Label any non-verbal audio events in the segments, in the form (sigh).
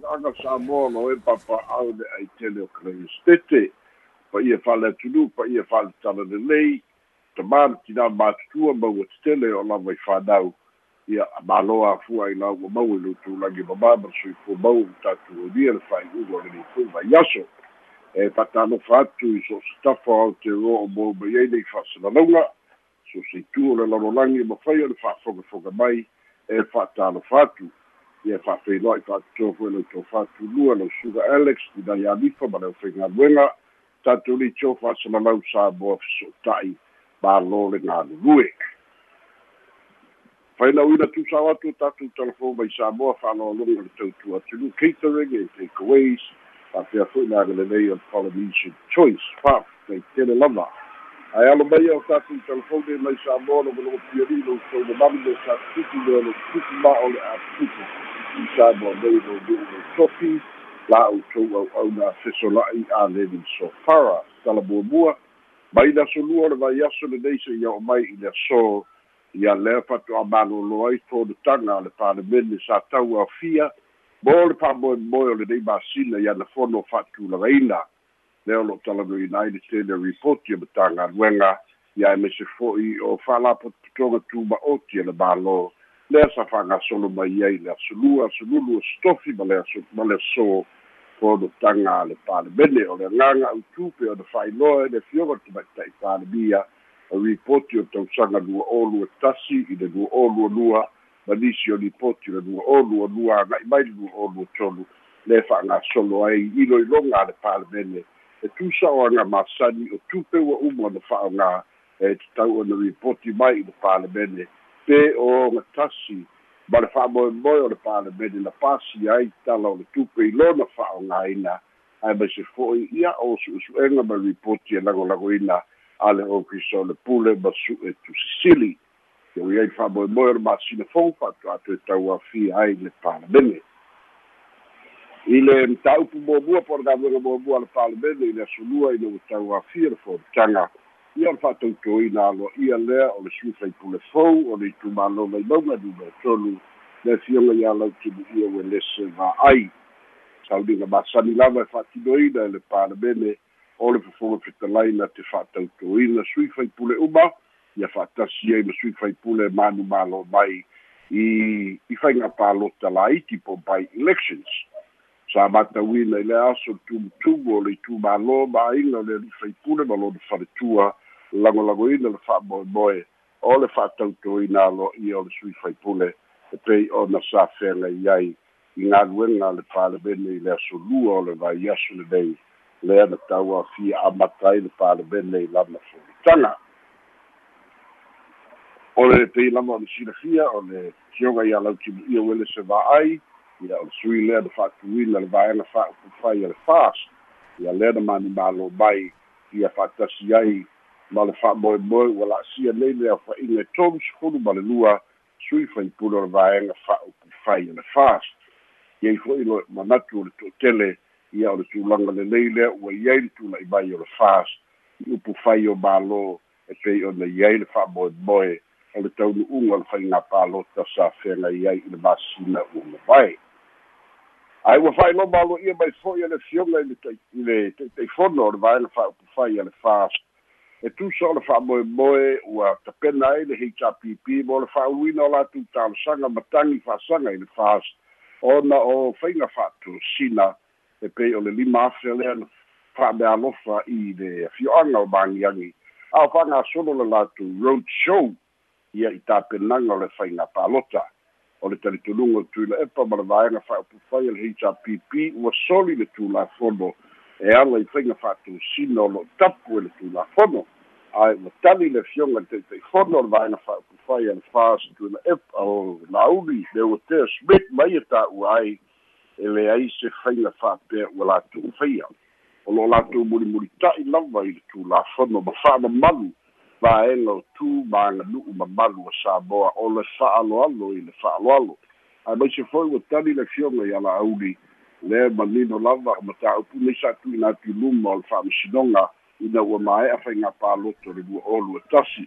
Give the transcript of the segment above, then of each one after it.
fa'aaga samoa lo e papa'au le aitele o kalaistete pa ia fa'ale atunu pa ia fa'ale tala lelei tamā le tinā matutua maua tetele o lava i fanau ia māloa afua ai lau ua mau i lou tulagi mamā ma le soifua mau i tatou le fa'ai'uga o le lifui vaiaso e fatalofa atu i so se tafa o te roa o mo mai ai nei fa'asalalauga so se itu o le lalolagi ma fai o le fa'afogafoga mai e fa'atalofa atu ia fa'afeiloa i fa'atotofo e lau tofatulua lau suga alex tinai alifa ma le aufaigaluega tatou lei tio fa'asalalau sa moa feso'ota'i mālō le galulue fainauina tusao atu o tatou telefon mai samoa fa'aloaloga le tautu atulu catering e takeaways fa'apea fo'i le agalelei o polynesian choice. Fa'afeitele lava ae alo mai o tatou telefon e mai samoa logologo piani lou taulamami le satutuki le lo tuki ma'o le atutuki i samoa nei lo nu'u le topi la outou au'auna fesola'i a leni sofara. Talamuamua mai le asolua o le vaiaso lenei se ia o mai i le aso. Ia lea fato'a malōlō ai tonutaga o le palemene sa tau aofia mo le fa'amoemoe o lenei masina ia na fono fa'atulagaina lea o lo'o talanoina ai le tele report ia ma tagaluega ia e mese fo'i o fa'alapotopotoga tuma'oti e le mālō lea sa fa'agasolo mai ai le asolua asolulu o stofi ma le ma le aso fonotaga a le palemene o le agaga autupe o na fa'ailoa e le fioga tamaita'i palemia o ripoti o tausaga lua olu e tasi i le lua olu lua ma nisi o ripoti le lua olu lua aga'i mai le lua olu tolu le fa'agasolo ai iloiloga a le palemene e tusa'oaga masani o tupe ua uma ona fa'aogā e tatau ona ripoti mai i le palemene pe o ga tasi ma le fa'amoemoe o le palemene na pasi ai tala o le tupe i lona fa'aogāina ae mai se fo'i ia o su'esu'ega ma ripoti e lagolagoina a le ofisa o le pule ma su'e tusisili. E ui ai fa'amoemoe o le masina fou fa'atu'atu e tauafia ai le palemene i le mataupu muamua po le galuega muamua a le palemene i le asolua ina ua tauafia le fonotaga ia le fa'atoutoina aloa'ia lea o le sufai pule fou o le itumālo lailauga numero tolu le fioga ia lautimu'ia ua lese va'ai sauliga masani lava e fa'atinoina e le palemene o le fofoga fetalaina te fa'atautoina sui faipule uma ia fa'atasi ai ma sui faipule manu malo mai i i faiga palota laiti po by elections sa matauina i le aso tumutumu o le itumālō maiga o le alifaipule ma lona faletua lagolagoina le fa'amoemoe o le fa'atautoina alo'ia o le sui faipule e pei ona sa feagai ai. I galuega le palemene i le asolua o le vaiaso lenei lea na tauafia amata ai le palemene i lana folitaga o le pei lava o le silafia o le tioga ia lautimu'ia uele se va'ai ia o le sui lea na fa'atuina le vaega fa'upufai a le fas ia lea na manimālo mai ia fa'atasi ai ma le fa'amoemoe ua la'asia nei le afa'iga e tolu ma le lua sui faipule o le vaega fa'upufai a le fas iai fo'i lo manatu o le to'atele ia o le tulaga lelei lea ua iai le tula'i mai o le fas i upu fai o mālō e pei ona iai le fa'amoemoe o le taunu'uga o le faigā palota sa feagai ai i le masina ua mavae ae ua fa'ailoma alo'ia mai fo'i a le fioga i le i le te'iteifono o le vaega fa'aupufai a le fas e tusa o le fa'amoemoe ua tapena ai le hrpp mo le fa'auluina o latou talosaga matagi fa'asaga i le fas ona o faiga fa'atosina e pei o le lima afe lea na fa'amealofa i le fio'aga o magiagi a o fa'agasolo le latou road show ia i tapenaga o le faiga palota o le talitonuga o tuila epa ma le vaega fa'aupufai a le hrpp ua soli le tulafono e ala i faiga fa'atosina o lo'o tapu e le tulafono ae ua tali le fioga le te'ite'ifono o le vaega fa'aupufai a le fas tuila epa o lauli le ua tea smith mai e ta'ua ai e leai se faiga fa'apea ua latou faia o lo'o latou mulimulita'i lava i le tulafono ma fa'amamalu vaega o tu maganu'u mamalu o samoa o le fa'aloalo i le fa'aloalo ae mai se foi ua tali le fioga i ala'auli lea manino lava o mataupu sa atu'ina atu luma o le fa'amasinoga ina ua mae'a faiga paloto le lua olu e tasi.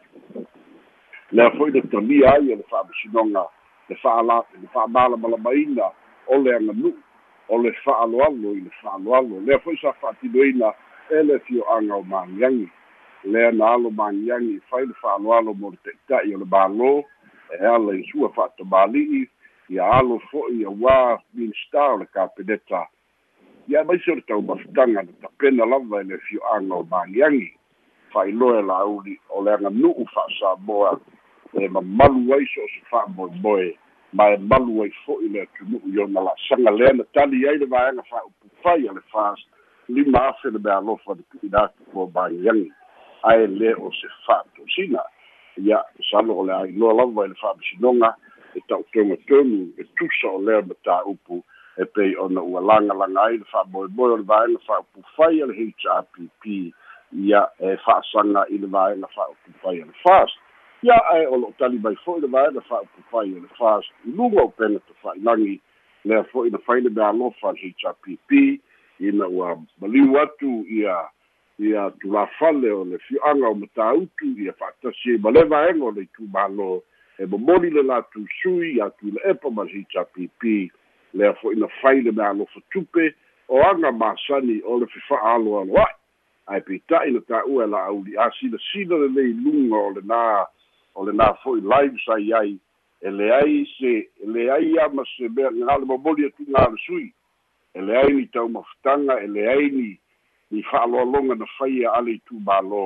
Lea fo'i le talia ai e le fa'amasinoga le fa'ala le fa'amalamalamaina o le aganu'u o le fa'aloalo i le fa'aloalo lea fo'i sa fa'atinoina e le fio'aga o magiagi lea na alo magiagi fai le fa'aloalo mo le ta'ita'i o le mālō e ala i sua fa'atamāli'i ia alo fo'i auā minista o le kapeneta ia maisi o le taumafutaga na tapena lava i le fio'aga o magiagi fa'ailoa e lauli o le aganu'u fa'asamoa e mamalu ai so o se fa'amoemoe ma e malu ai fo'i le atunu'u iona la'asaga lea na tali ai le vaega fa'upufai a le fast. Lima afe le mea alofa le tu'ina atu po magiagi ae lē o se fa'atosina ia salo o le ailoa lava i le fa'amasinoga e ta'utoga tonu e tusa o lea matāupu e pei ona ua lagalaga ai le fa'amoemoe o le vaega fa'upufai a le hrpp ia e fa'asaga i le vaega fa'upufai a le fast. Ia ae o lo'o tali mai fo'i le vaega fa'upufai a le fast. I luga o pena tafa'ilagi lea fo'i na fai le mea alofa le hrpp ina ua maliu atu ia ia tulafale o le fio'aga o matautu ia fa'atasi ai ma le o le itumālō e momoli le latou sui atu i le epa ma le hrpp lea fo'i na fai le mea tupe o aga masani o le fefa'a aloalo a'i. Ae peita'i na ta'ua e la'auli a silasila lelei luga o lenā o lenā fo'i live sai ai. E leai se e leai ama se mea gale momoli atuga le sui. E leai ni taumafutaga e leai ni ni fa'aloaloga na faia ale i tumālō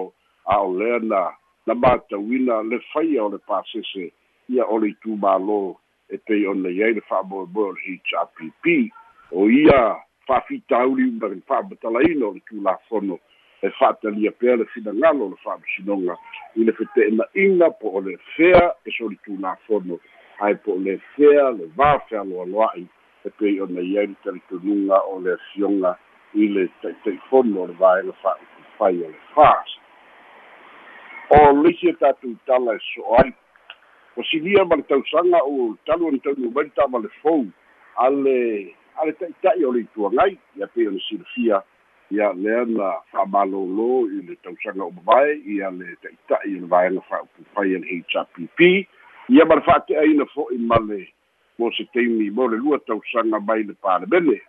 a o lea na na matauina le faia o le pasese ia o le itumālō e pei ona iai le fa'amoemoe o le hrpp o ia fa'afitauli ma le fa'amatalaina o le tulafono e fa'atalia pea le finagalo o le fa'amasinoga i le fete'ena'iga po o le fea e soli tulafono ae po o le fea le va fealoaloa'i e pei ona iai le talitonuga o le afioga i le taʻitaʻifono o le vaega fa'aupufai o le fas o lisi e tatou tala e so ai. O silia ma le tausaga o talu ona taunu mai tama le fou. Ale ale taʻitaʻi o le ituagai ia pei ona silafia. Ia lea na fa'amālōlō i le tausaga o mavae ia le taʻitaʻi o le vaega fa'aupufai a le hpp ia ma le fa'ate'aina fo'i ma le mo se teimi mo le lua tausaga mai le palemene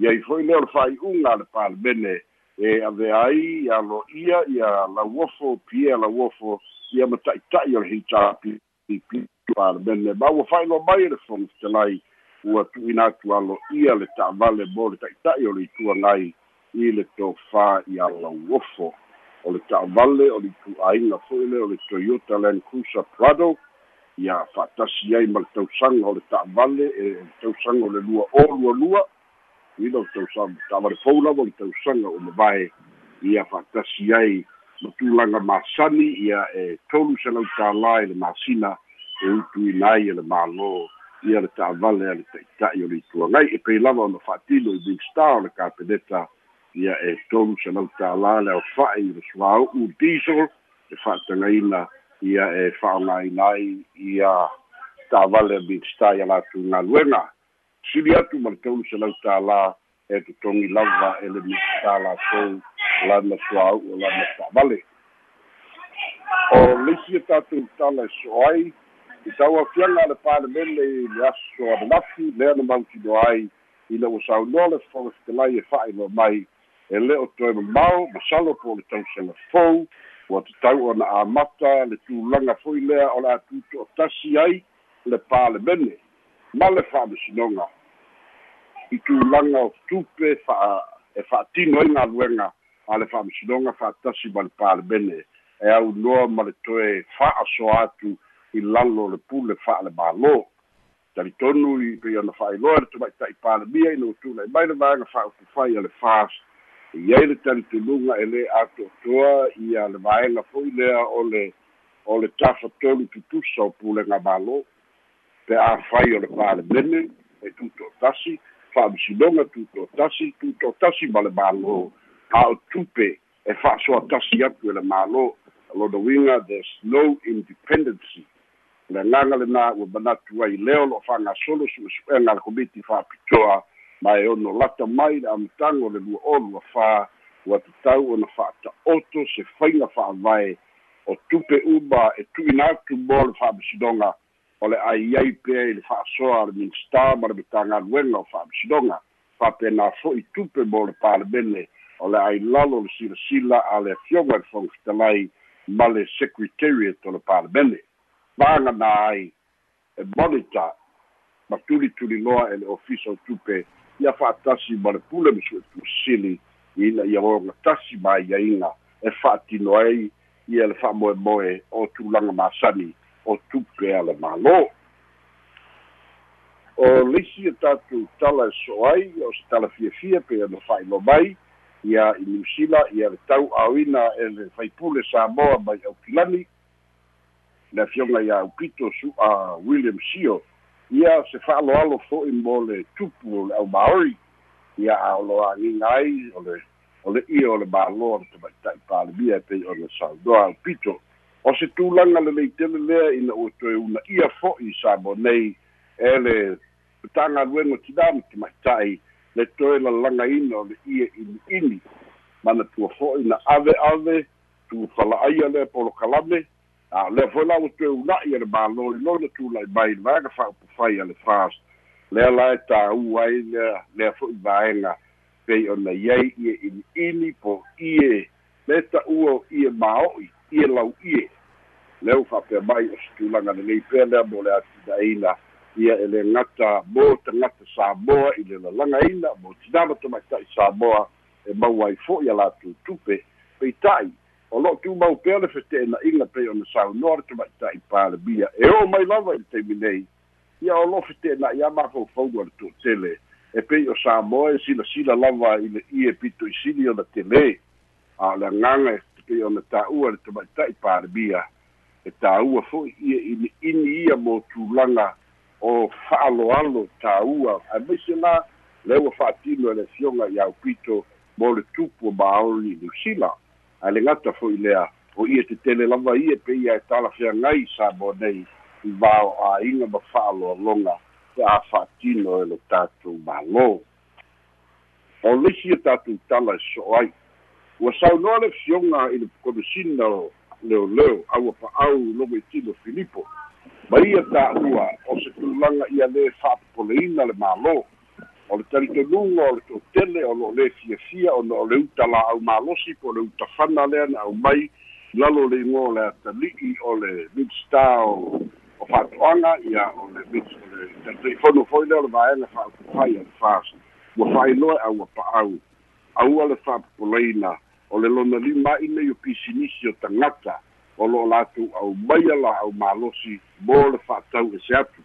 iai fo'i lea o le fa'ai'uga a le palemene e aveai ia lo'ia ia lauofo pia lauofo ia ma ta'ita'i o le hitapipi palemene ma ua fa'ailoa mai le fogofelai ua tu'uina atu alo'ia le ta'avale mo le ta'ita'i o le ituagai i le tofā ia lauofo o le ta'avale o le itu'aiga fo'i le o le toyota land cruiser prado ia fa'atasi ai ma le tausaga o le ta'avale e tausaga o le lua o lualua ina tausaga ta'avale fou lava o le tausaga o mavae ia fa'atasi ai ma tulaga masani ia e tolu selau tālā i le masina e utuina ai e le mālō ia le ta'avale a le ta'ita'i o le ituagai e pei lava ona fa'atino i big star o le kapeneta ia e tolu selau tālā le aofa'i i le suāu'u diesel e fa'atagaina ia e fa'aogāina ai ia ta'avale a big star ia latou galuega sili atu ma le taulu selau tālā e totogi lava e le mista latou lana suāu'u o lana ta'avale o leisi e tatou tala e so ai i tauafiaga a le palemene i le aso ananafi lea na mautino ai ina ua saunoa le fofetalai e fa'ailoa mai e lē o toe mamao ma salo po o le tausaga fou ua tatau ona amata le tulaga fo'i lea o le atuto o tasi ai le palemene ma le fa'amasinoga i tulaga o tupe fa'a e fa'atino ai galuega a le fa'amasinoga fa'atasi ma le palemene e aunoa ma le toe fa'asoa atu i lalo le pule fa'a le mālō talitonu i pei ona fa'ailoa le tamaita'i palemia ina ua tula'i mai le vaega fa'aupufai a le fas. Iai le talitunuga e lē ato'atoa ia le vaega fo'i lea o le o le tafatolu tutusa o pulega mālō pe afai o le palemene e tuto'atasi fa'amisinoga tuto'atasi tuto'atasi ma le mālō a o tupe e fa'asoatasi atu e le mālō lona uiga there's no independency le agaga lenā ua manatu ai lea o lo'o fa'agasolo su'esu'ega le komiti fa'apitoa ma e ono lata mai le amataga o le lua olu afā ua tatau ona fa'ata'oto se faiga fa'avae o tupe uma e tu'ina atu mo le fa'amasinoga o le aiai pea i le fa'asoa a le minista ma le matagaluega o fa'amasinoga faapena fo'i tupe mo le palemene o le ailalo le silasila a le afioga i le faufitalai ma le secretariat o le palemene vagana ai e monita ma tulituliloa e le official tupe ia fa'atasi ma le pule ma su'e tusili ina ia oga tasi maiaiga e fa'atino ai ia le fa'amoemoe o tulaga masani o tupe a le mālō. O leisi e tatou tala e so ai o se tala fiafia pe ona fa'ailo mai ia i niusila ia le tau aoina e le faipule samoa mai aukilani le afioga iā upito su'a william sio ia se fa'aloalo fo'i mo le tupu o le ʻaumaori ia aoloagiga ai o le o le ia o le mālō o le tamaita'i palemia e pei o le saunoa aupito o se tulaga le leitele lea ina ua toe una ia fo'i sa mo nei. E le tagaluega tinami tamaita'i le toe lalagaina o le ia ini'ini mana tua fo'i na ave ave tufala'aia lea polokalame a lea foi la ua toe una'i a le mālō i lona tula'i mai le vaega fa'aupufai a le fas lea la e tāu ai lea lea fo'i vaega pei ona iai ia ini'ini po ie. Le ta'ua o ie mao'i ie lau'ie leu fa'apea mai o se tulaga lelei pea lea mo le atinaina ia e le gata mo tagata samoa i le lalagaina mo tinama tamaita'i samoa e mau ai fo'i a latou tupe. Peita'i o lo'o tumau pea le fete'ena'iga pei ona saunoa le tamaita'i palemia e o mai lava i le taimi nei ia o lo'o fete'ena'i a mafaufauga le to'atele e pei o samoa e silasila lava i le ie sili ona tele a le agaga e pei ona tā'ua le tamaita'i palemia e tāua fo'i ia ini'ini ia mo tulaga o fa'aloalo tāua. Ae maise la le ua fa'atino e le fioga i aupito mo le tupu o maoli i niusila ae le gata fo'i lea o ia tetele lava ia pe ia e talafeagai sa mo nei i vao āiga ma fa'aloaloga pe a fa'atino e le tatou mālō. O leisi e tatou tala e so'o ai ua saunoa i le komisina leoleo aua pa'au logo i filipo ma ia tā'ua o se tulaga ia lē fa'apopoleina le mālō. O le talitonuga o le to'atele o lo'o lē fiafia ona o le uta la'au malosi po le uta fana lea na au mai. Lalo le igoa o le atali'i o le midstar o o fa'ato'aga ia o le mix o foi lea o le vaega fa'aupufai a le fas ua fa'ailoa aua pa'au aua le fa'apopoleina o le lona lima ina i o pisinisi o tagata o lo'o latou au maia la au malosi mo le fa'atau e se atu.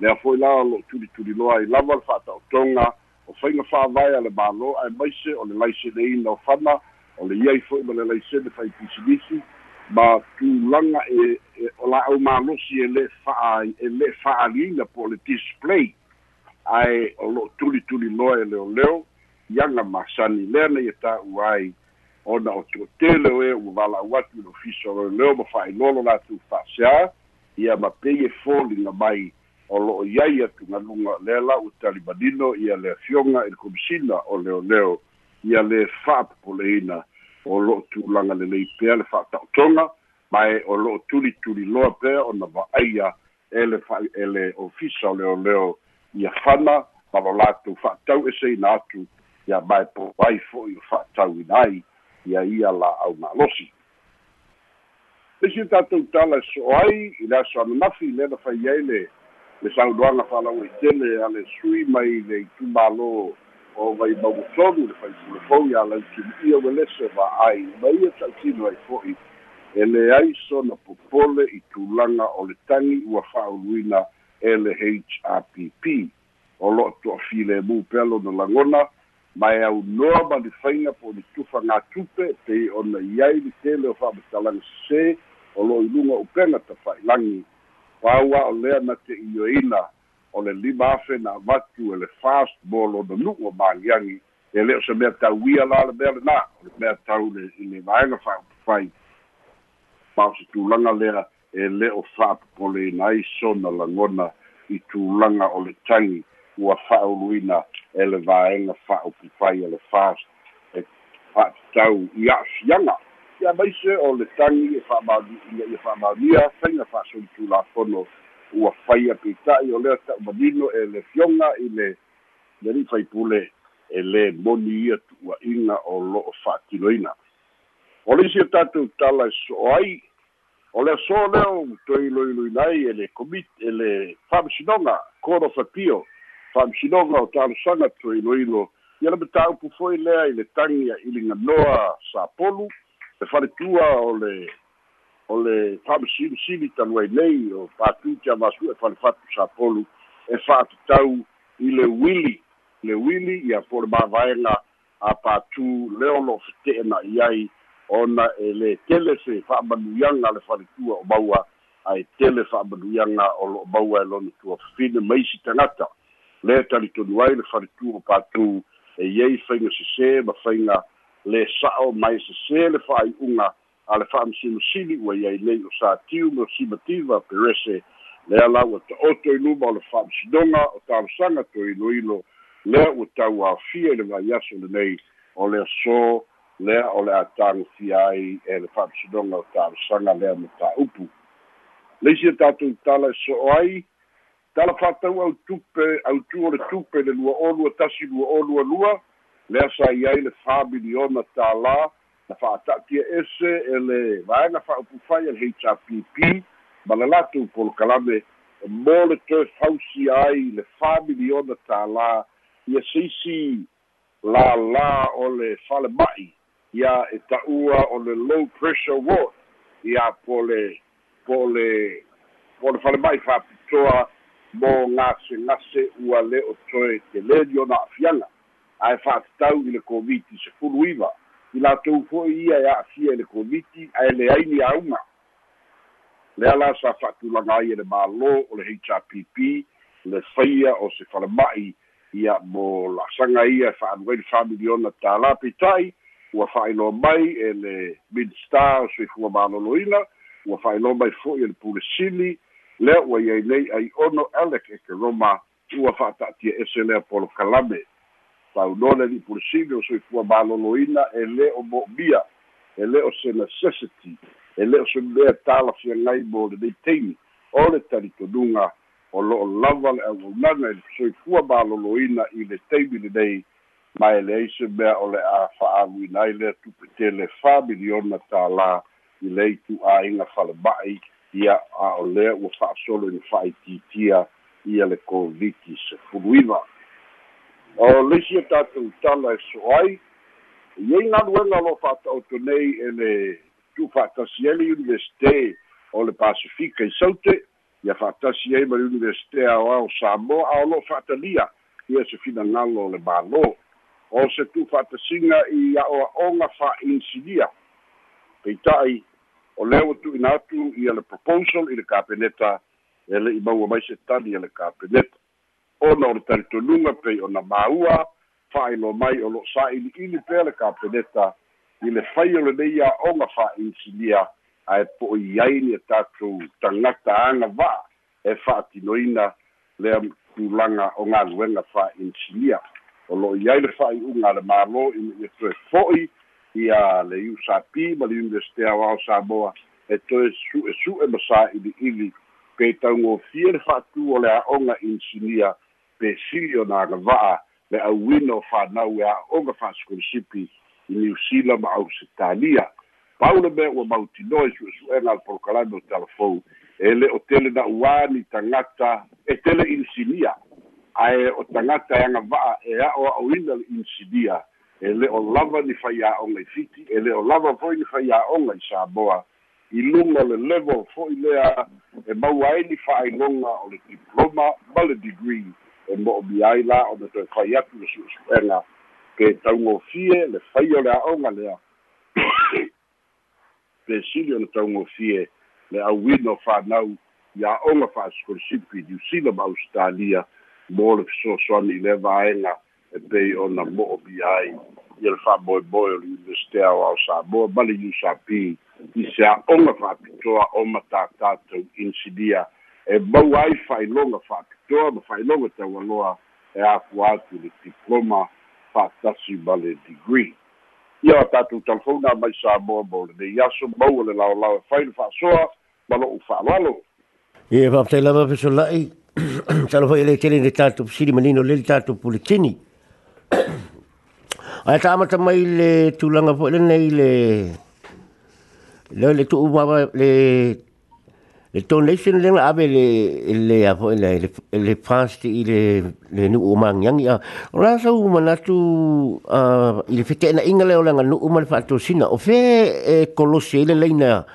Lea fo'i la o lo'o tulituliloa i lava le fa'ata'otoga o faiga fa'avae a le mālō ae maise o le laiseneina o fana o le iai fo'i ma le laisene faipisinisi ma tulaga e, e o la'au malosi e le fa'a e le fa'aliina po o le display. Ae o lo'o tulituliloa e leoleo iaga masani lea nei e ta'u ai ona o tuatele o e ua vala'u atu i le ofisa o leo ma fa'ailolo latou fa'aseā ia ma pei e foliga mai o lo'o iai atu galuga lea la'u talimanino ia le afioga i le komisina o leoleo ia le fa'apopoleina o lo'o tulaga lelei pea le fa'ata'otoga mae o lo'o tulituliloa pea ona va'aia e le fa e le ofisa o leoleo ia fana ma lo latou fa'atau eseina atu ia mae po ai fo'i o fa'atauina ai ia ia la au malosi lesi tatou tala e so ai i le aso ananafi le na fai ai le le saunoaga fa'alau ai tele a le sui mai le itumālō o vai mautonu le faipulefou ia lautunu'ia ua lese va'ai ma ia ta'utino ai fo'i e leai sona popole i tulaga o le tagi ua fa'auluina e le hrpp o lo'o to'afilemu pea lona lagona ma e aunoa ma le faiga po le tufa gatupe pei ona iai le tele o fa'amatalaga sesē o lo'o iluga upega tafa'ilagi paua o lea na te ioina o le lima afe na avatu e le fast mo lona nu'u o magiagi e le o se mea tauia la le mea lenā o le mea tau le i le vaega fa'apufai ma o se tulaga lea e le o fa'apopolena ai sona lagona i tulaga o le tagi ua fa'auluina e le vaega fa'aupufai e le fast e fa'atatau i a'afiaga ia maise o le tagi e fa'amalia ia fa'amalia faiga fa'asolitulafono ua faia peita'i o lea ta'umanino e le fioga i le le li faipule e lē moni ia tu'ua'iga o lo'o fa'atinoina o le isi o tatou tala e so'o ai o le aso lea o toe iloiloina ai e le komiti e le fa'amasinoga court of fa'amasinoga o talosaga toe iloilo ia le mataupu foi lea i le tagi a iliganoa sapolu le faletua o le o le fa'amasilisili talu ai nei o patuti amasua e falefatu sapolu e fa'atatau i le uili le uili ia po le mavaega a patu leo lo'o fete'ena'i ai. Ona e lē tele fe fa'amanuiaga le faletua o maua. Ae tele fa'amanuiaga o lo'o maua e lona tuafafine maisi tagata le talitonu ai le faletua o patu e iai faiga sesē ma faiga le sa'o mai sesē le fa'ai'uga a le fa'amasinosili ua iai nei o satiu me o simativa perese. Lea la ua ta'oto i luma o le fa'amasinoga o talosaga toe iloilo lea ua tauāfia i le vaiaso lenei o le aso lea o le a tagafia ai e le fa'amasinoga o talosaga lea ma tāupu le isi tatou tala e so'o ai tala fa'atau au tupe autu o le tupe le lua olua tasi lua olua lua. Lea sa i ai le familiona tālā na fa'ata'atia ese e le vaega fa'aupufai e le hpp ma le latou polokalame mo le toe fausi ai le familiona tālā ia seisi lālā o le falema'i ia e ta'ua o le low pressure ward. Ia po le po le po le falema'i fa'apitoa mo gasegase ua le o toe te leli ona a'afiaga ae fa'atatau i le komiti sefulu iva i latou fo'i ia e a'afia i le komiti ae leai ni auga lea la sa fa'atulaga ai e le mālō o le hrpp le faia o se falama'i ia mo la'asaga ia e fa'alu ai le familiona tālā peita'i ua fa'ailoa mai e le midstar o soifua malōlōina ua fa'ailoa mai fo'i e le pulesili lea ua iai nei ai ono alec e ke roma ua fa'ata'atia ese lea polo kalame. Taunole li pulisili o soifua malōlōina e lē o mo'omia e lē o se necessity e lē o se mea talafiagai mo lenei taimi o le talitonuga o lo'o lava le auaunaga i le soifua malōlōina i le taimi lenei ma e leai se mea o le a fa'aaluina ai lea tupetele familiona tālā i le itu'āiga falema'i ia a o lea ua fa'asolo ina fa'aitiitia ia le koviti sefuluiva o leisi e tatou tala e so ai. Iai galuega lo fa'ata'oto nei e le tu'ufa'atasi ai le universite o le pasifika i saute. Ia fa'atasi ai ma le universite aoao samoa a o lo'o fa'atalia ia se finagalo o le mālō o se tu'ufa'atasiga i a'oa'oga fa'insilia peita'i o lea ua tu'uina atu ia le proposal i le kapeneta e le'i maua mai se tali e le kapeneta. Ona o le talitonuga pei ona māua fa'ailo mai o lo'o sa'ili'ili pea le kapeneta i le fai o lenei a'oga fa'insilia ae po o iai ni e tatou tagata aga va'a e fa'atinoina lea tulaga o galuega fa'insilia o lo'o iai le fa'ai'uga a le mālō i ia toe fo'i ia le usapi ma le universite aoao samoa e toe su'esu'e ma sa'ili'ili pe taugofia le fa'atū o le a'oga insilia pesili ona agava'a le auina o fanau e a'oga fa'asikolisipi i niusila ma ausitalia pau le mea ua mautinoa i su'esu'ega le polokalame o talafou e le o tele na uani tagata e tele insilia ae o tagata e agava'a e a'o le insilia e le o lava ni fai a'oga i fiti e le o lava foi ni fai a'oga i samoa. I luga le level fo'i lea e maua ai ni fa'ailoga o le diploma ma le degree e mo'omi ai la ona toe fai atu le su'esu'ega ke taugofie le fai o le a'oga lea. (coughs) Pesili ona taugofie le auina o fanau i a'oga niusila ma ausitalia mo le fesoasoani i le vaega e pei ona mo'omi ai ia le fa'amoemoe o le universite ao samoa ma le usapi i se a'oga fa'apitoa o matātātou insilia e mau ai fa'ailoga fa'apitoa ma fa'ailoga taualoa e aku atu le diploma fa'atasi ma le degree. Ia tatou talafona mai sa moa mo lenei aso mau o le laolao e fai le fa'asoa ma lo'u fa'aloalo ia fa'apetai lava fesola'i (clears throat) Talo foi le tele le tatu siri manino le tatu puletini. Ai ta amata mai le tulanga po le nei le le le tu uwa le le donation le ave le le avo le le France i le le nu o mang yang ya ora sa u mana tu a i le fete na inga le o langa nu o mal fa to sina o fe e kolosi le leina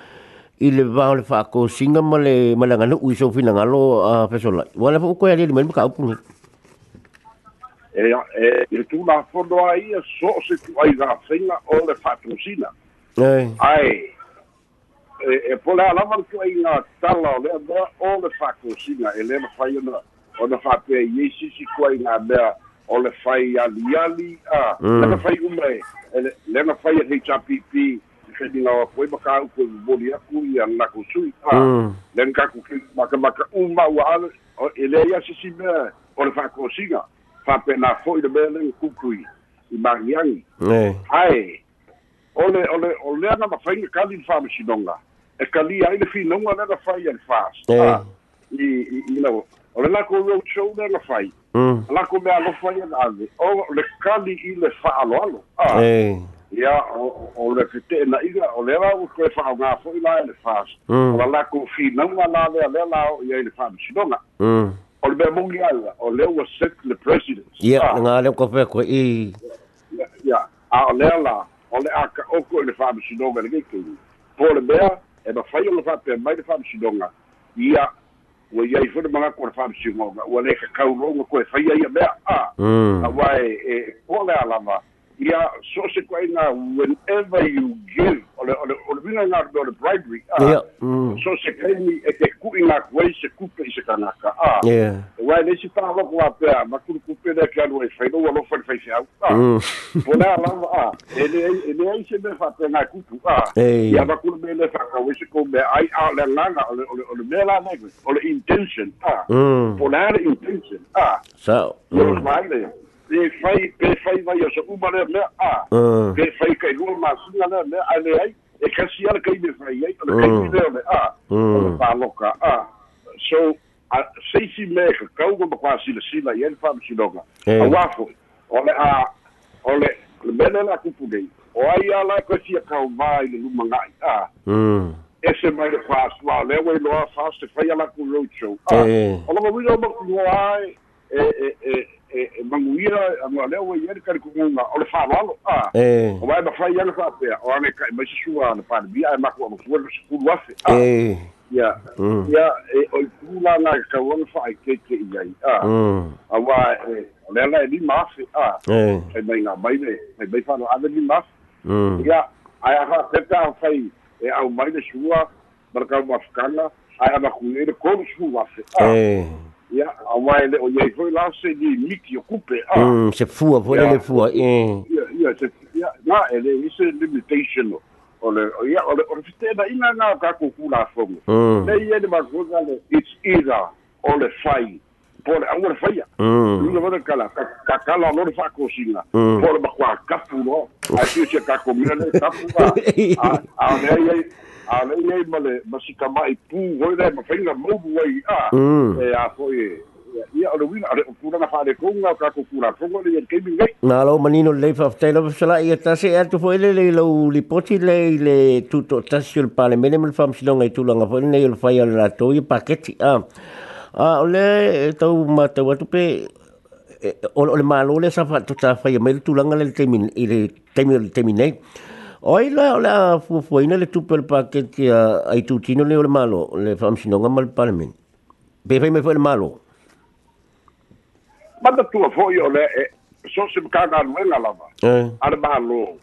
i le va le fa ko singa male malanga nu uiso so fina ngalo a pesola wala fa ko ya le men ka upu e e le tu na fondo ai so se tu ai ga fenga o le fa to sina ai. E e po la lava ku ai nga tala le da o le fako singa e le fai ona ona fa pe ye si si ku ai nga da o le fai ali ali a le fai uma e le na fai e HPP se ni nga ko ba ka ku boli aku ya na ku sui a le ka ku maka maka uma wa e le ya si si me o le fako singa fa pe na foi de bele ku ku i mariangi ai ole ole ole ana mafai ka li fa msinonga e ka li ai le finonga na la fai al fast ah i i no ole la ko road show na la fai la ko me alo fai na ave. O le kali i le fa alo alo ah ya o le fite na iga o le la ko fa nga fo i la le fast o la ko finonga na le le la o i le fa msinonga o le mongi ala o le was set the president ya nga le ko fe ko i. Ya a le la o le aka oko i le fa'amisinoga le keikei po le mea e mafai o le fa'apea mai le fa'amisinoga ia ua iai foi le magaku o le fa'amisinoga ua lē kakauloga koe faia ia mea. A auae e po le alava ia so se kuaiga whenever you give o le o le o le vinga nga o le bribery a so se kaimi e ke ku'i nga kuai se kupe i se kanaka a wai le si pa loko a pea ma kuru kupe le ke alu e fai lo lo fai fai au a po le alava a e le e le ai se me fa pe nga kupu a ia ma kuru me le fa ka we se ko me ai a le langa o le o le me la nei o le intention a po le intention a so lo le pe fai pe fai vai o uma le me a pe fai kai lu ma singa le me le ai e kasi ala kai me fai ai o le kai me le a o le pa loka a. So a seisi me ka kau go kwa sila sila i el fam silonga a wafo o le a o le le mele la kupu nei o ai ala ko sia kau vai le luma ngai a ese mai le fast wa le we lo fast e fai ala ku road show a o lo mo mo ku ai e e e e manguia a mo le we yer kar ku nga o le fa lo a o vai ba fai ala fa pe o ane kai mai su a le pa bi ai ma ku mo fu le su wafe a ia ia e o kula na ka won fa ke ke ia a a wa e le la ni ma fi a e mai na mai le mai mai fa no ave ni ma ia ai ha te ta fai e au mai le sua ma skala ai ava ku le ko su wa fi a ia a wa le o ye foi la se ni miki o kupe a. Se fua foi le fua ia ia se ia na ele is limitation o. Le o ia o le o le fitena ina nga ka ku kula fongo. Le ia de magoga le it's either o le fai po le au le fai mm. Le vada kala ka kala lo le fa ko singa po le bakwa kapu no. A si se ka ko mira le kapu a. (laughs) A le alei nei male masika mai pu wo le ma fenga mo bu a. E a foi ia o le wina o pura na fare ko nga ka ko pura le ye ke bingai na lo manino le fa te lo sala ia ta se ia foi le le lo li poti le le tutto ta si il pale me le mo fam si lo nga tu foi nei o fai al rato i paketi a. A le to ma to tu pe o le malo le sa fa tu ta fa ye me le lo nga le termine il termine Oi la la fu fu ina le tupel paketi ai tutino le o le malo le fam silonga mal parlement. Pe fai me foi le malo. Mana tua fo'i o le e so se makaga aluega lava a le malo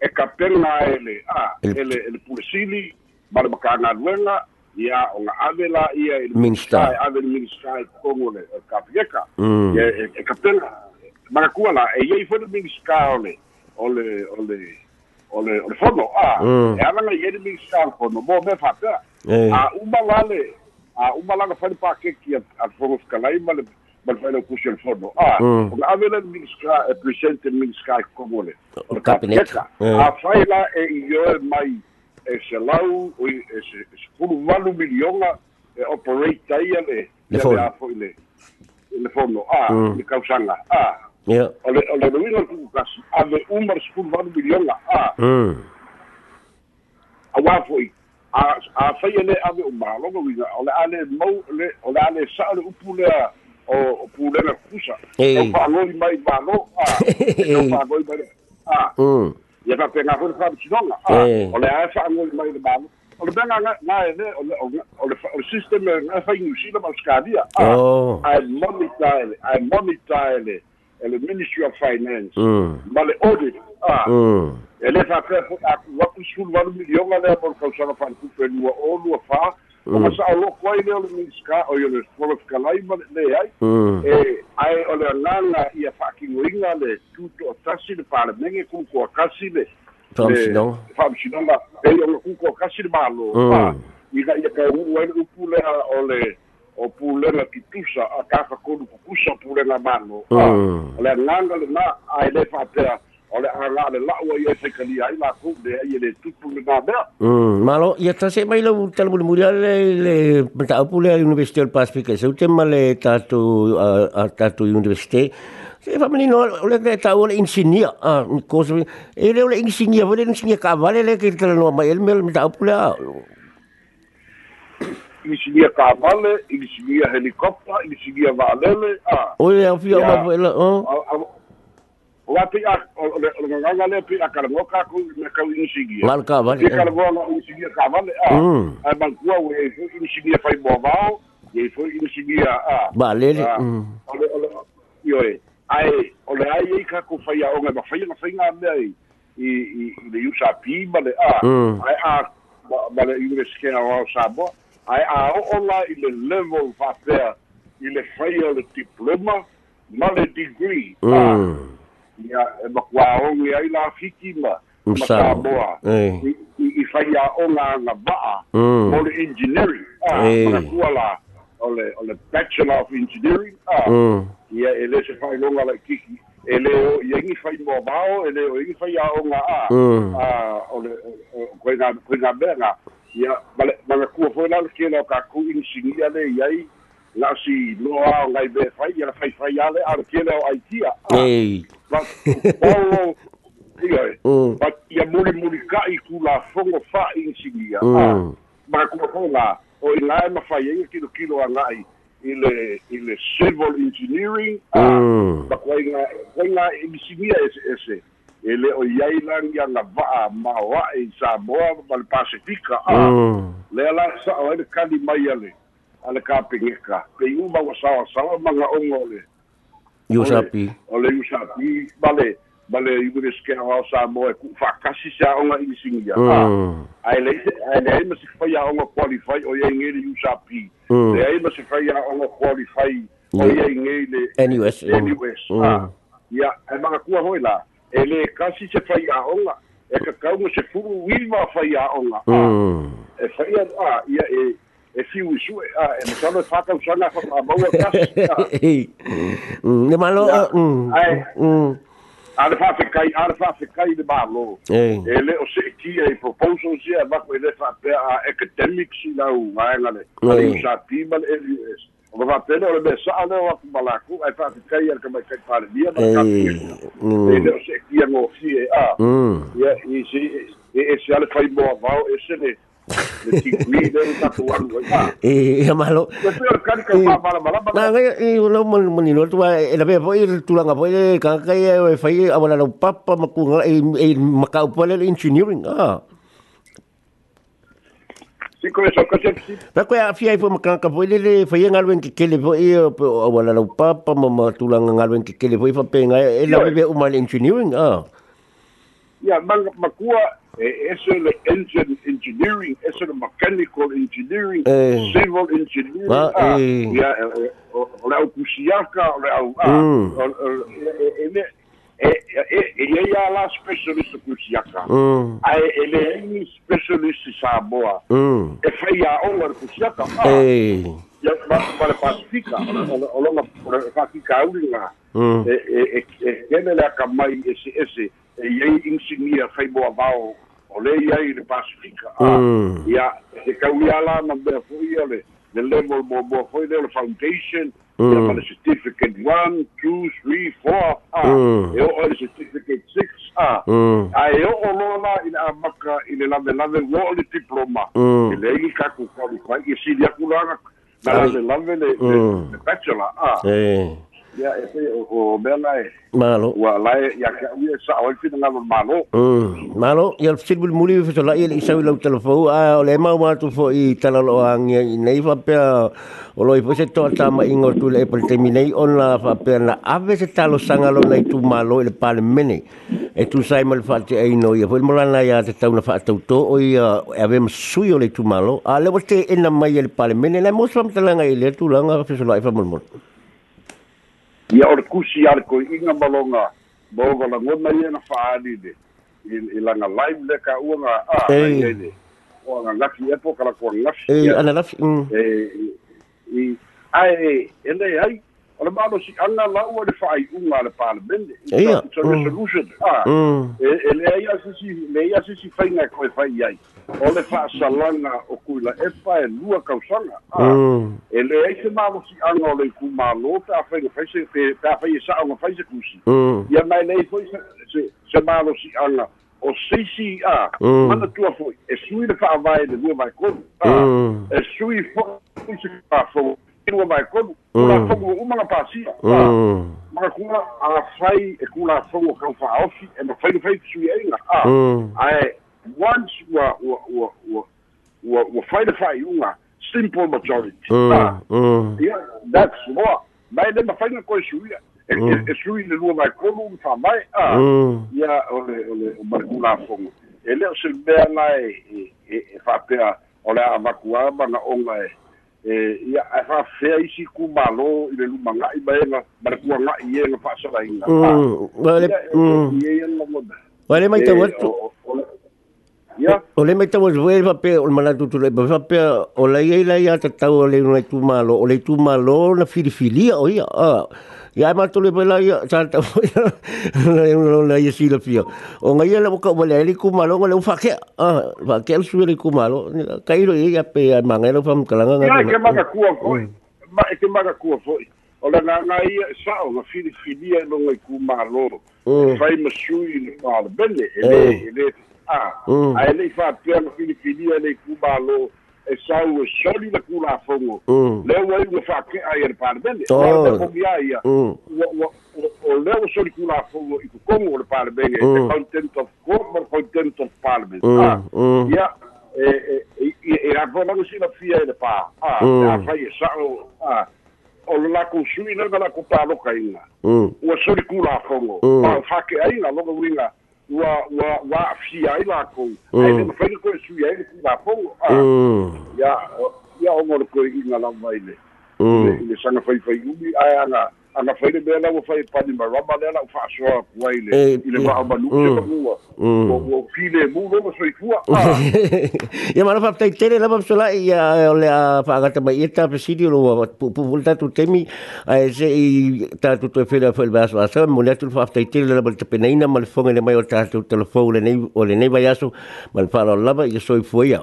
e kapega ele a ele ele pulesili ma le makaga aluega ia o ga ave la ia i Minister. ave le ministai kogo le kapieka e e kapega magakua la e iai foi le minister o le o le o le o le o le fono a e alaga iai le minister fono. Mo me fa'apea a uma la le a uma laga fai le pakeki a fogo fikalai ma le mal fai ku sel fono. Ah o ave la minska e presente minska komole. O kabinete a fai la e io mai e se lau o e se fulu valu milionga e operate ia le Le fono. Ia foi le le fono. Ah, Mm. le kausanga. Ah, Ia. ole ole le winga ku kasi. Ave umar skul valu milionga. Ah, Mm. awa foi. A a fai le ave umar lo winga. Ole ale mo le ole ale sa le upu (laughs) le o o pule na kusa. Ei. O pa ngoi mai ba lo. Ah, o pa ngoi mai. Ah, Mm. ia ka penga ho fa sinonga. Ah, Ei. ole a fa ngoi mai le ba lo. Ole benga nga nga ele ole ole ole o system nga fa ngi sila ma. Ah. Oh. I monitor I monitor le le Ministry of Finance. Mm. Ma le audit. Ah. Mm. Ele fa pe po a wa ku sul wa milion le por ka sa fa ku pe lua o lua fa. O ma sa lo ko ile le miska o yo le for ka lai ma le ai. Mm. E ai o le nanga ia ki winga le tu to tasi le pa le menge ku ko kasi le. Tom Sinong. Fa sinonga e yo ku ko kasi le malo. Mm. Ah. Ika ia ka u wa u pu le o le o pulenga kitusa a kaka konu kukusa pulenga mano. O le nganga le na ai le whapea o le anga le laua i e whekali ai la kou le ai e le tupu le nā mea. Malo, ia ta se mai lau tala muli muri le le mata upu le University of Pacific e te ma le tatu a a tatu University. Se fa mani no le le tau le insinia a ko se e le le insinia vole insinia ka vale le ke tala no mai el mel upu le. Ingisinia ka vale, ingisinia helikopta, ingisinia vaalele. O. A- a- O ati a, o le pi a karango ka kou me kau ingisinia. Mal ka vale. Ke karango na ingisinia ka vale. Ah. Mm. Ai bankua we e fu ingisinia fai mo vao, e fu ingisinia ah. Ba le le. Ah, Mm. ole ole e ai ole ai ai ka ko fai o nga fai nga fai nga me ai i i i le usa pi ma le a Mm. ai a ma- le i le ske ae aoʻola i le level faapea i le faia le diploma ma le degree. Ia e makuaoge ai lafiki ma makamoa i faia aʻoga aga vaa mo le engineering. Aakua la ole ole bachelor of engineering. Ah mm. ya ele se fai longa la kiki ele o ye ngi fai mo bao ele o ngi fai ya onga ah mm. ah ole ko ga ko ga ia male manga kua foi la ke la ka ku ingi singi ale iai la si no a o ngai be fai ia fai fai ale a ke le o ai tia Ei. but polo ia e Mm. but ia muri muri ka i ku la fongo fa ingi singi a Mm. ma kua foi la o i ngai ma fai ingi kilo kilo a ngai i le i le civil engineering ah, Mm. ma koe nga koe nga imisinia ese ese e le o iai langi anga vaa ma wa e Samoa ma le Pasifika a Mm. le ala sa o ele kali mai ale ale ka pengeka pe uma wa sawa sawa manga ongo le Yo sapi. o le usa pi bale bale i le skena wa Samoa e ku fa kasi sa onga imisinia a Mm. ai le ai le ma se fai a onga qualify o ye ngeli usa pi Mm. le ai ma se fai a onga qualify o Yeah. ye ngeli NUS. mm. NUS. Mm. Ah. Ia, e mga kua hoi la, e le kasi se whai a onga, e ka kaunga se furu wiwa whai a onga. Ah. Mm. E whai a, ah, ia e, e fiu i sue, ah, e masana whakau sana whaka maua kasi. Ah. (laughs) Ei. Mm. Ne malo. Ya. Mm. Ai. Mm. A le whawhekai, a le whawhekai le mālo. Ei. E le o se kia e proposals ia, mako e le whapea a academics i lau, ngaenga le. Ai. Ale usa pima le LUS. O ka whapena o le me saa leo aku malaku, ai whawhekai ar ka mai kai pare lia, ma ka Ei. pia. Mm. E le o se fie, ah. Mm. Ia, i si, e, e ale fai moa vau, e se le, le tigui le tapu anu, ya malo. E ale i e la foi foi e fai awala no papa makunga e e makau pole engineering ah si koe so ka se si, pa ko a fia foi makanga foi le fai ngalwen ke kele foi awala no papa mama tulanga ngalwen ke kele foi fa penga e la be o mal engineering ah ia, manga makua, e ese le engine engineering, ese le mechanical engineering, Eh. civil engineering, Ah, ah. eh. Ia, e, e, o o le au kusiaka, o le au, ah. Mm. O- o- e- e- e- e, e, e, e ia la specialist o kusiaka. mm Ai, ele é um specialist i Samoa. mm E fai a onga le kusiaka. Ah. eh ia ma ma le pasifika o longa o le fakika aulinga mm e e e e kene le aka mai ese ese e iei insignia fai boa vao o le iai le pasifika a Mm. ia e kau ia la na mea fui ia le the level mo mo foi le foundation. Mm. ma certificate 1 2 3 4 ah. Mm. o le certificate 6 ah. Mm. a e o lo la ina maka ile la la wo le diploma. Mm. ile i ka ku qualify i si dia kulanga na le la le le bachelor ah. Eh ya e o bela e malo wa la ya ka wi sa o fi na malo mm malo ya fil bul muli fi la ya isa wi telefo a o le ma ma tu fo i tala lo ang ya nei fa pe o lo i fo se to ta ma ingo tu le per terminei on la fa pe na ave se talo sanga lo nei tu malo le pale mene e tu sai mal fa te ai no ya fo mo la ya te tau na fa tau to o ya ave ma sui o le tu malo a le te ena mai le pale mene le mo sam tala ngai le tu langa fa so la fa mo mo ia o le kusi a le koiʻiga maloga mo galagona ia na fa'ali le i laga live le ka'uaga a ai le o agagafi e po kalakoagafi e ana lafi e i ae e lē ai o le malosi'aga lau e le fa'ai'uga a le palemene ia resolution a e lea ia sisi le ia sisi faiga e koe fai ai o le fa'asalaga o kuila epa e lua kausaga e lē ai se malosi'aga o le ikumālō pe'afaiga fai se pe'afai e sa'oga fai se kusi ia mai lei foi se se malosi'aga o seisi a mana tua foi e sui le fa'avae le lua vaekolu e sui foi se fa'afou ua mai kolu kula uma nga pasia ma kula a fai e kula fogu ka fa ofi e ma fai fai sui ainga a ai once wa wa wa wa wa wa fai the fai unga simple majority ah yeah that's what mai le ma fai nga ko sui e e sui le lua mai kolu fa mai a ya ole ole ma kula fogu e le se bea nai e e fa pea ole a makua ma nga onga e e ia e fa fe isi ku malo i le luma ngai ba ena ma le kua ngai e na fa sa inga wale wale mai tawa ia? O le mai tawa wale fa pe o mana tu tu le fa pe o le ia ia ia ta tau le no tu malo o le tu malo na fili o ia ia (laughs) ma tu le pela ia sa ta na no na ia sila fia o nga ia le ko wale le ku malo le fa ke ah fa ke su le ku malo. Kai ro ia pe ma nga le fam kalanga nga ke ma ka ku ko ma ke ma ka ku fo o le nga nga ia sa o nga fili fili no nga ku malo. Fai ma su i le fa bene ele ele ah ai le fa pe fili fili le ku malo e sau e soli le kula fongo le wa i fa ke ai e bene o le ko ia ia o le o soli kula fongo i ku kongo le par bene the content of court but content of parliament. Ah ia e e e a vola si la fia e le pa ah a fa i sau ah o le la ko sui na la ko pa lo kainga o soli kula fongo pa fa ke ua ua ua afia ai lakou ai le mafaiga koe sui ai le kulafogo a. Ia ia ogo le koe'iga lava i le. I le saga faifaiumi ae aga aga fai le mea laua fai pani marama lea lau fa'asoa aku ai le. I le va'amanu'u se magua o pilemu lova soifua ia (laughs) mana fa'afetaitele lava fesola'i ia o le a fa'agata mai ia tapesili o lua pupu le tatu temi ae se'i tatu toe fele foi le vasoasoa mo le atu le fa'afetaitele lava le tapenaina ma le foga le mai o tatou telefou lenei o lenei vai aso ma le fa'alao lava ia soifua ia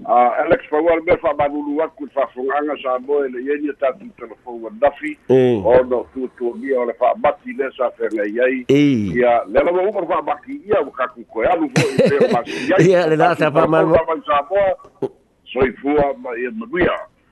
Uh, Alex Paua le mea whamanulu aku i whawhunganga sa moe le ieni a tatu telefou a nafi. O no tuatua o le whamati le sa whenga iai ia le la mo umar whamaki ia o kaku koe alu fo i peo masi (laughs) iai ia le nasa whamanu sa moe soifua ma ia manuia